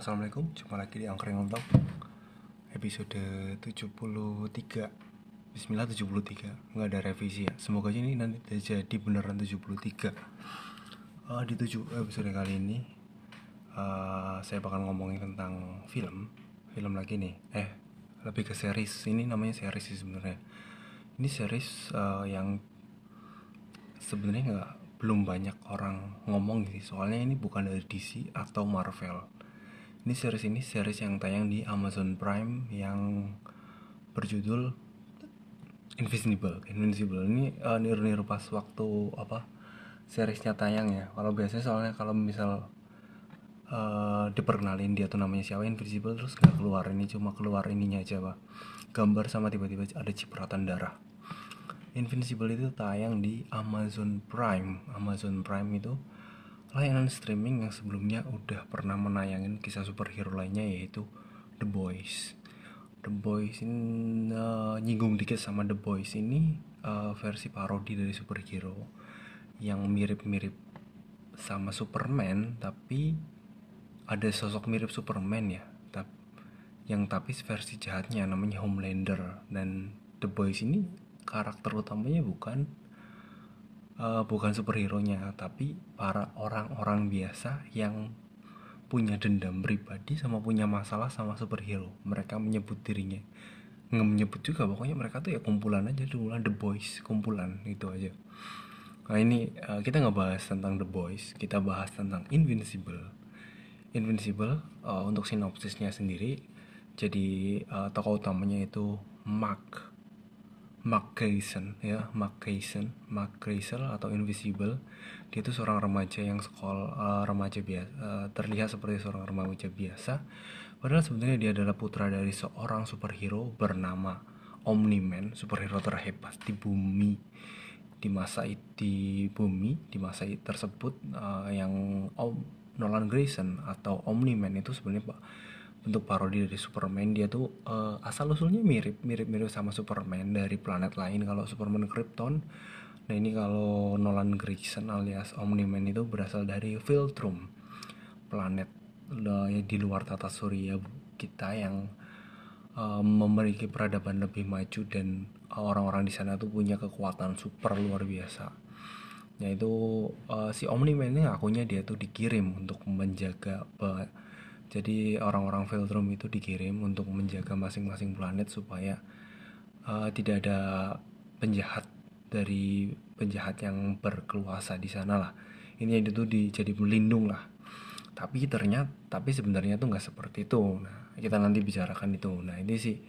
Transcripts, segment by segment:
Assalamualaikum, jumpa lagi di Angkring Untuk Episode 73 Bismillah 73 Nggak ada revisi ya. Semoga ini nanti jadi beneran 73 uh, Di tujuh episode kali ini uh, Saya bakal ngomongin tentang film. Film lagi nih. Eh, lebih ke series. Ini namanya series sih sebenarnya. Ini series uh, yang sebenarnya nggak belum banyak orang ngomong sih. Soalnya ini bukan dari DC atau Marvel ini series ini series yang tayang di Amazon Prime yang berjudul Invisible Invincible. Ini uh, niru-niru pas waktu apa seriesnya tayang ya. Kalau biasanya soalnya kalau misal uh, diperkenalin dia tuh namanya siapa Invisible terus nggak keluar ini cuma keluar ininya aja pak. Gambar sama tiba-tiba ada cipratan darah. Invincible itu tayang di Amazon Prime. Amazon Prime itu layanan streaming yang sebelumnya udah pernah menayangin kisah superhero lainnya yaitu The Boys. The Boys ini uh, nyinggung dikit sama The Boys ini uh, versi parodi dari superhero yang mirip-mirip sama Superman tapi ada sosok mirip Superman ya yang tapi versi jahatnya namanya Homelander dan The Boys ini karakter utamanya bukan uh, bukan superhero nya tapi para orang-orang biasa yang punya dendam pribadi sama punya masalah sama superhero. Mereka menyebut dirinya. Nggak menyebut juga pokoknya mereka tuh ya kumpulan aja dulu The Boys kumpulan itu aja. Nah ini uh, kita nggak bahas tentang The Boys kita bahas tentang Invincible. Invincible uh, untuk sinopsisnya sendiri jadi uh, tokoh utamanya itu Mark Mark ya Mark Grayson atau Invisible. Dia itu seorang remaja yang sekolah uh, remaja biasa uh, terlihat seperti seorang remaja biasa. Padahal sebenarnya dia adalah putra dari seorang superhero bernama Omni-Man superhero terhebat di bumi di masa di bumi di masa tersebut uh, yang Om Nolan Grayson atau Omni-Man itu sebenarnya pak bentuk parodi dari Superman dia tuh uh, asal usulnya mirip mirip mirip sama Superman dari planet lain. Kalau Superman Krypton nah ini kalau Nolan Grayson alias Omni-Man itu berasal dari Viltrum planet uh, di luar tata surya kita yang uh, memiliki peradaban lebih maju dan orang-orang di sana tuh punya kekuatan super luar biasa. Yaitu uh, si Omni-Man ini akunya dia tuh dikirim untuk menjaga uh, jadi orang-orang Veltrum itu dikirim untuk menjaga masing-masing planet supaya uh, tidak ada penjahat dari penjahat yang berkeluasa di sana lah. Ini itu di, jadi melindung lah. Tapi ternyata, tapi sebenarnya tuh nggak seperti itu. Nah, kita nanti bicarakan itu. Nah, ini sih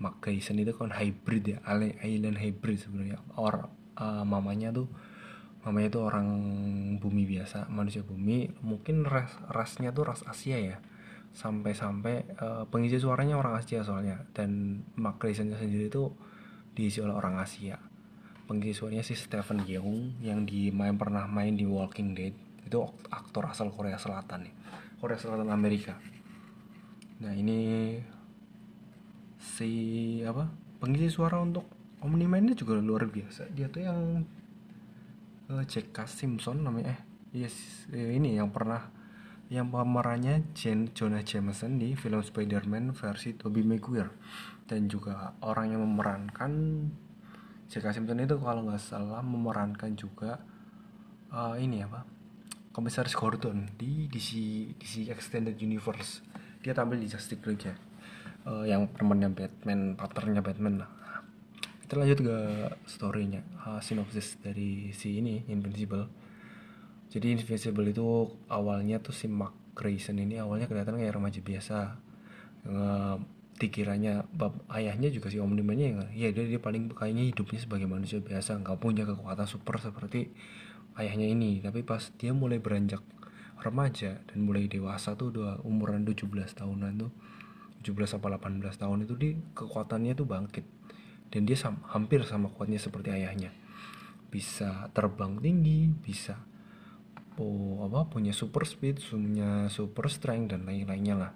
Mark itu kan hybrid ya, alien hybrid sebenarnya. Or uh, mamanya tuh mamanya tuh orang bumi biasa, manusia bumi. Mungkin ras rasnya tuh ras Asia ya sampai-sampai uh, pengisi suaranya orang Asia soalnya. Dan Mark sendiri itu diisi oleh orang Asia. Pengisi suaranya si Stephen Yeun yang di main pernah main di Walking Dead. Itu aktor asal Korea Selatan nih. Korea Selatan Amerika. Nah ini si apa pengisi suara untuk Omni-Man ini juga luar biasa. Dia tuh yang uh, J.K. Simpson namanya. Eh yes ini yang pernah yang pemerannya Jen Jonah Jameson di film Spider-Man versi Tobey Maguire. Dan juga orang yang memerankan J.K. Simpson itu kalau nggak salah memerankan juga uh, ini apa? Komisaris Gordon di DC DC Extended Universe. Dia tampil di Justice League ya. Uh, yang temannya Batman partnernya Batman lah. Kita lanjut ke storynya. Uh, sinopsis dari si ini Invincible jadi Invisible itu awalnya tuh si Mark Grayson ini awalnya kelihatan kayak remaja biasa. Nge dikiranya bab ayahnya juga si Om Dimanya ya dia dia paling kayaknya hidupnya sebagai manusia biasa nggak punya kekuatan super seperti ayahnya ini. Tapi pas dia mulai beranjak remaja dan mulai dewasa tuh udah umuran 17 tahunan tuh 17 sampai 18 tahun itu di kekuatannya tuh bangkit. Dan dia sama, hampir sama kuatnya seperti ayahnya. Bisa terbang tinggi bisa apa punya super speed punya super strength dan lain-lainnya lah.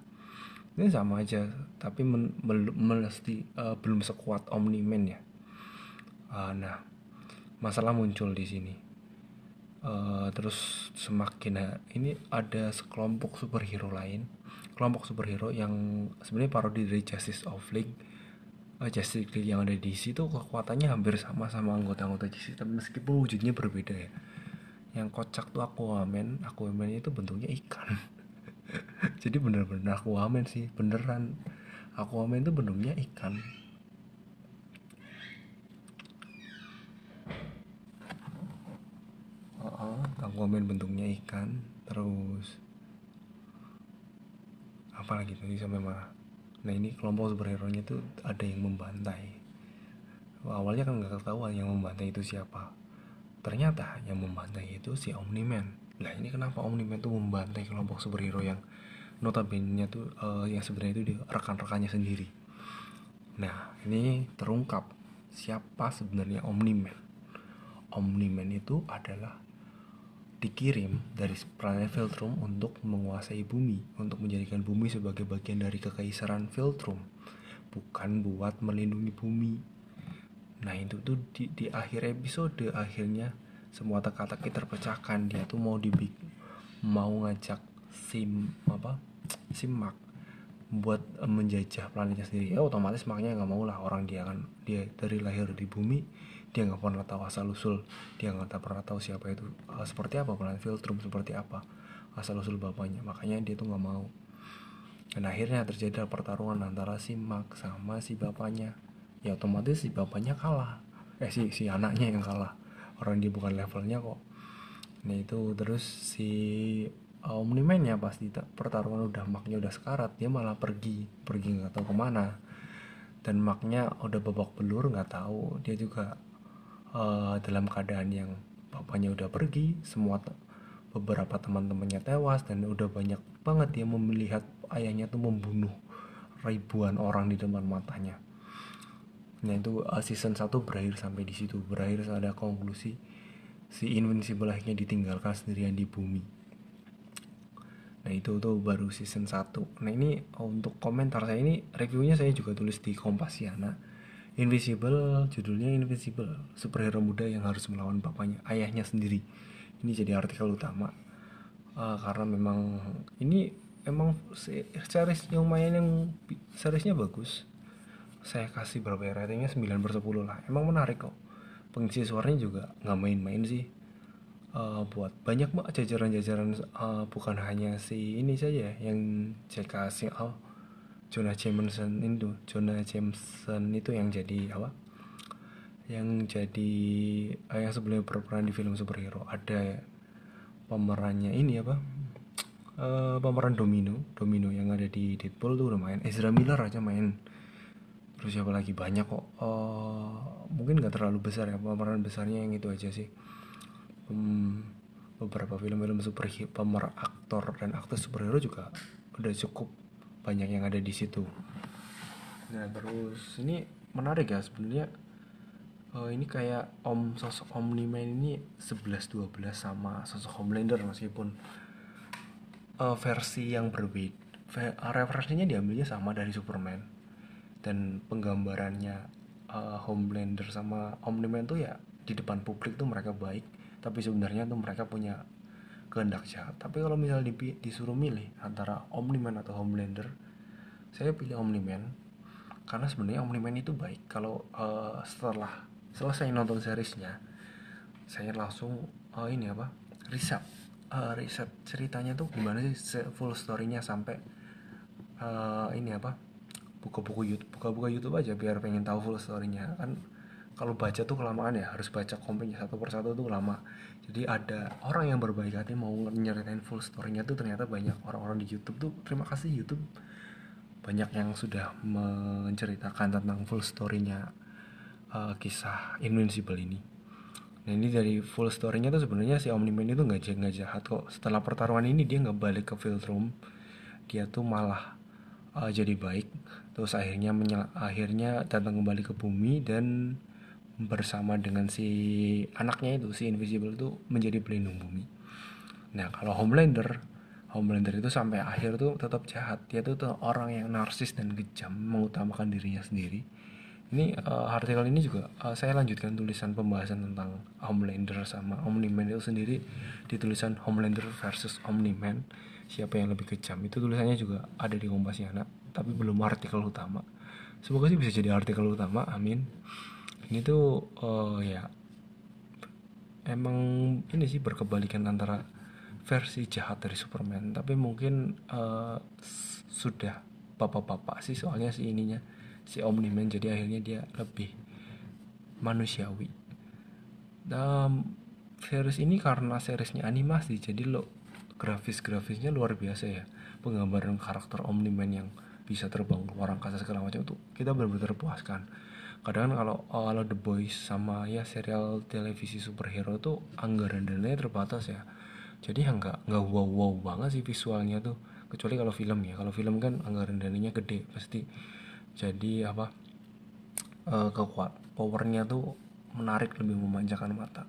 Ini sama aja tapi men, uh, belum sekuat Omni Man ya. Uh, nah masalah muncul di sini. Uh, terus semakin uh, ini ada sekelompok superhero lain kelompok superhero yang sebenarnya parodi dari Justice of League uh, Justice League yang ada di situ kekuatannya hampir sama sama anggota-anggota Justice tapi meskipun wujudnya berbeda ya yang kocak tuh Aquaman. Aquaman itu bentuknya ikan. Jadi bener-bener Aquaman sih beneran. Aquaman itu bentuknya ikan. Oh, Aquaman bentuknya ikan terus apa lagi tadi sampai mana nah ini kelompok superhero nya tuh ada yang membantai. Awalnya kan nggak ketahuan yang membantai itu siapa ternyata yang membantai itu si Omni-Man nah ini kenapa Omni-Man tuh membantai kelompok superhero yang notabene tuh uh, yang sebenarnya itu rekan-rekannya sendiri? Nah ini terungkap siapa sebenarnya Omni-Man Omni-Man itu adalah dikirim dari planet Viltrum untuk menguasai bumi, untuk menjadikan bumi sebagai bagian dari kekaisaran Viltrum, bukan buat melindungi bumi. Nah itu tuh di, di akhir episode akhirnya semua teka-teki terpecahkan. Dia tuh mau dibik mau ngajak sim apa simak buat menjajah planetnya sendiri. Ya otomatis makanya nggak mau lah. Orang dia kan dia dari lahir di bumi dia nggak pernah tahu asal usul. Dia nggak pernah tahu siapa itu uh, seperti apa planet Filtrum seperti apa asal usul bapaknya. Makanya dia tuh nggak mau. Dan akhirnya terjadi pertarungan antara si Mark sama si bapaknya ya otomatis si bapaknya kalah. Eh si si anaknya yang kalah. Orang dia bukan levelnya kok. Nah itu terus si uh, Omniman ya pasti pertarungan udah maknya udah sekarat dia malah pergi. Pergi nggak tahu ke mana. Dan maknya udah babak belur nggak tahu. Dia juga uh, dalam keadaan yang bapaknya udah pergi semua beberapa teman-temannya tewas dan udah banyak banget dia melihat ayahnya tuh membunuh ribuan orang di depan matanya nah itu uh, season 1 berakhir sampai di situ. Berakhir ada konklusi si Invincible akhirnya ditinggalkan sendirian di bumi. Nah itu tuh baru season 1 nah ini untuk komentar saya ini reviewnya saya juga tulis di Kompasiana. Invisible judulnya Invisible superhero muda yang harus melawan bapaknya ayahnya sendiri. Ini jadi artikel utama. Uh, karena memang ini emang series yang lumayan yang seriesnya bagus saya kasih berapa ya ratingnya? 9 per 10 lah. Emang menarik kok. Pengisi suaranya juga nggak main-main sih. Uh, buat banyak mbak jajaran-jajaran uh, bukan hanya si ini saja yang saya kasih oh, Jonah Jameson itu Jonah Jameson itu yang jadi apa? Yang jadi eh, yang sebelumnya berperan di film superhero. Ada pemerannya ini apa? Uh, pemeran Domino. Domino yang ada di Deadpool tuh udah main. Ezra Miller aja main terus siapa lagi? Banyak kok. Uh, mungkin nggak terlalu besar ya pemeran besarnya yang itu aja sih. Um, beberapa film-film superhero pemeran aktor dan aktris superhero juga udah cukup banyak yang ada di situ. Nah terus ini menarik ya sebenarnya. Uh, ini kayak om sosok Omni-Man ini 11-12 sama sosok Homelander meskipun uh, versi yang berbeda referensinya diambilnya sama dari Superman dan penggambarannya uh, Homelander sama Omni-Man tuh ya di depan publik tuh mereka baik tapi sebenarnya tuh mereka punya kehendak jahat. Tapi kalau misalnya di, disuruh milih antara Omniman atau Homelander saya pilih Omniman karena sebenarnya Omniman itu baik. Kalau uh, setelah selesai nonton seriesnya saya langsung uh, ini apa riset uh, riset ceritanya tuh gimana sih full storynya sampai uh, ini apa buka-buku YouTube buka-buka YouTube aja biar pengen tahu full storynya. Kan kalau baca tuh kelamaan ya harus baca komiknya satu persatu tuh lama. Jadi ada orang yang berbaik hati mau nyeritain full storynya tuh ternyata banyak orang-orang di YouTube tuh terima kasih YouTube banyak yang sudah menceritakan tentang full storynya uh, kisah Invincible ini. Nah ini dari full storynya tuh sebenarnya si Omni-Man itu nggak nggak jahat kok. Setelah pertarungan ini dia nggak balik ke field room dia tuh malah uh, jadi baik terus akhirnya akhirnya datang kembali ke bumi dan bersama dengan si anaknya itu si Invisible itu menjadi pelindung bumi. Nah kalau Homelander, Homelander itu sampai akhir tuh tetap jahat. Dia tuh, tuh orang yang narsis dan kejam, mengutamakan dirinya sendiri. ini uh, artikel ini juga uh, saya lanjutkan tulisan pembahasan tentang Homelander sama Omni-Man itu sendiri di tulisan Homelander versus Omni-Man siapa yang lebih kejam itu tulisannya juga ada di Kompasiana tapi belum artikel utama. Semoga sih bisa jadi artikel utama amin. Ini tuh uh, ya emang ini sih berkebalikan antara versi jahat dari Superman. Tapi mungkin uh, sudah bapak-bapak sih soalnya si ininya si Omni-Man jadi akhirnya dia lebih manusiawi. Dan series ini karena seriesnya animasi jadi lo grafis-grafisnya luar biasa ya. Penggambaran karakter Omni-Man yang bisa terbang luar angkasa segala macam itu kita benar-benar terpuaskan kadang kalau oh, kalau The Boys sama ya serial televisi superhero tuh anggaran dananya terbatas ya. Jadi ya nggak nggak wow wow banget sih visualnya tuh. Kecuali kalau film ya. Kalau film kan anggaran dananya gede pasti jadi apa uh, kekuat. Powernya tuh menarik lebih memanjakan mata.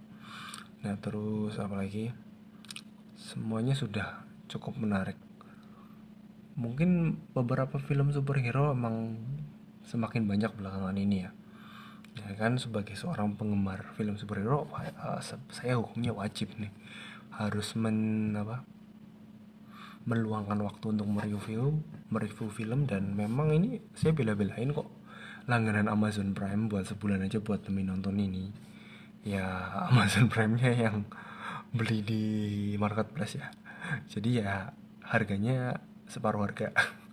Nah terus apa lagi semuanya sudah cukup menarik. Mungkin beberapa film superhero emang semakin banyak belakangan ini ya. Ya kan sebagai seorang penggemar film superhero uh, saya hukumnya wajib nih. Harus men apa meluangkan waktu untuk mereview mereview film dan memang ini saya bela-belain kok langganan Amazon Prime buat sebulan aja buat demi nonton ini. Ya Amazon Prime-nya yang beli di marketplace ya. Jadi ya harganya separuh harga.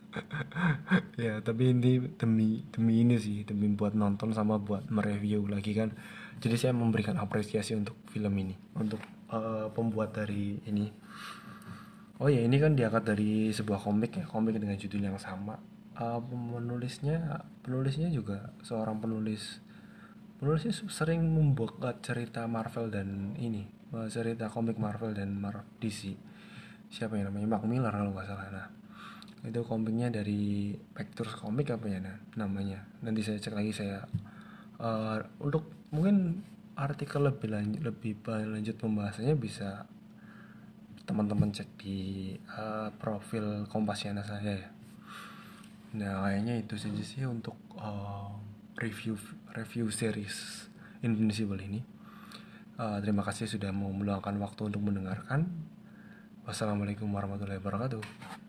Ya tapi ini demi demi ini sih demi buat nonton sama buat mereview lagi kan. Jadi saya memberikan apresiasi untuk film ini untuk uh, pembuat dari ini. Oh ya ini kan diangkat dari sebuah komik ya komik dengan judul yang sama. Uh, penulisnya penulisnya juga seorang penulis. Penulisnya sering membuat cerita Marvel dan ini cerita komik Marvel dan Marvel DC siapa yang namanya? Mark Miller kalau nggak salah. Nah itu komiknya dari Pictures Comic apa ya nah, namanya. Nanti saya cek lagi saya uh, untuk mungkin artikel lebih lanjut lebih lanjut pembahasannya bisa teman-teman cek di uh, profil Kompasiana saya ya. Nah kayaknya itu saja sih untuk uh, review review series Invincible ini uh, terima kasih sudah mau meluangkan waktu untuk mendengarkan. Wassalamualaikum warahmatullahi wabarakatuh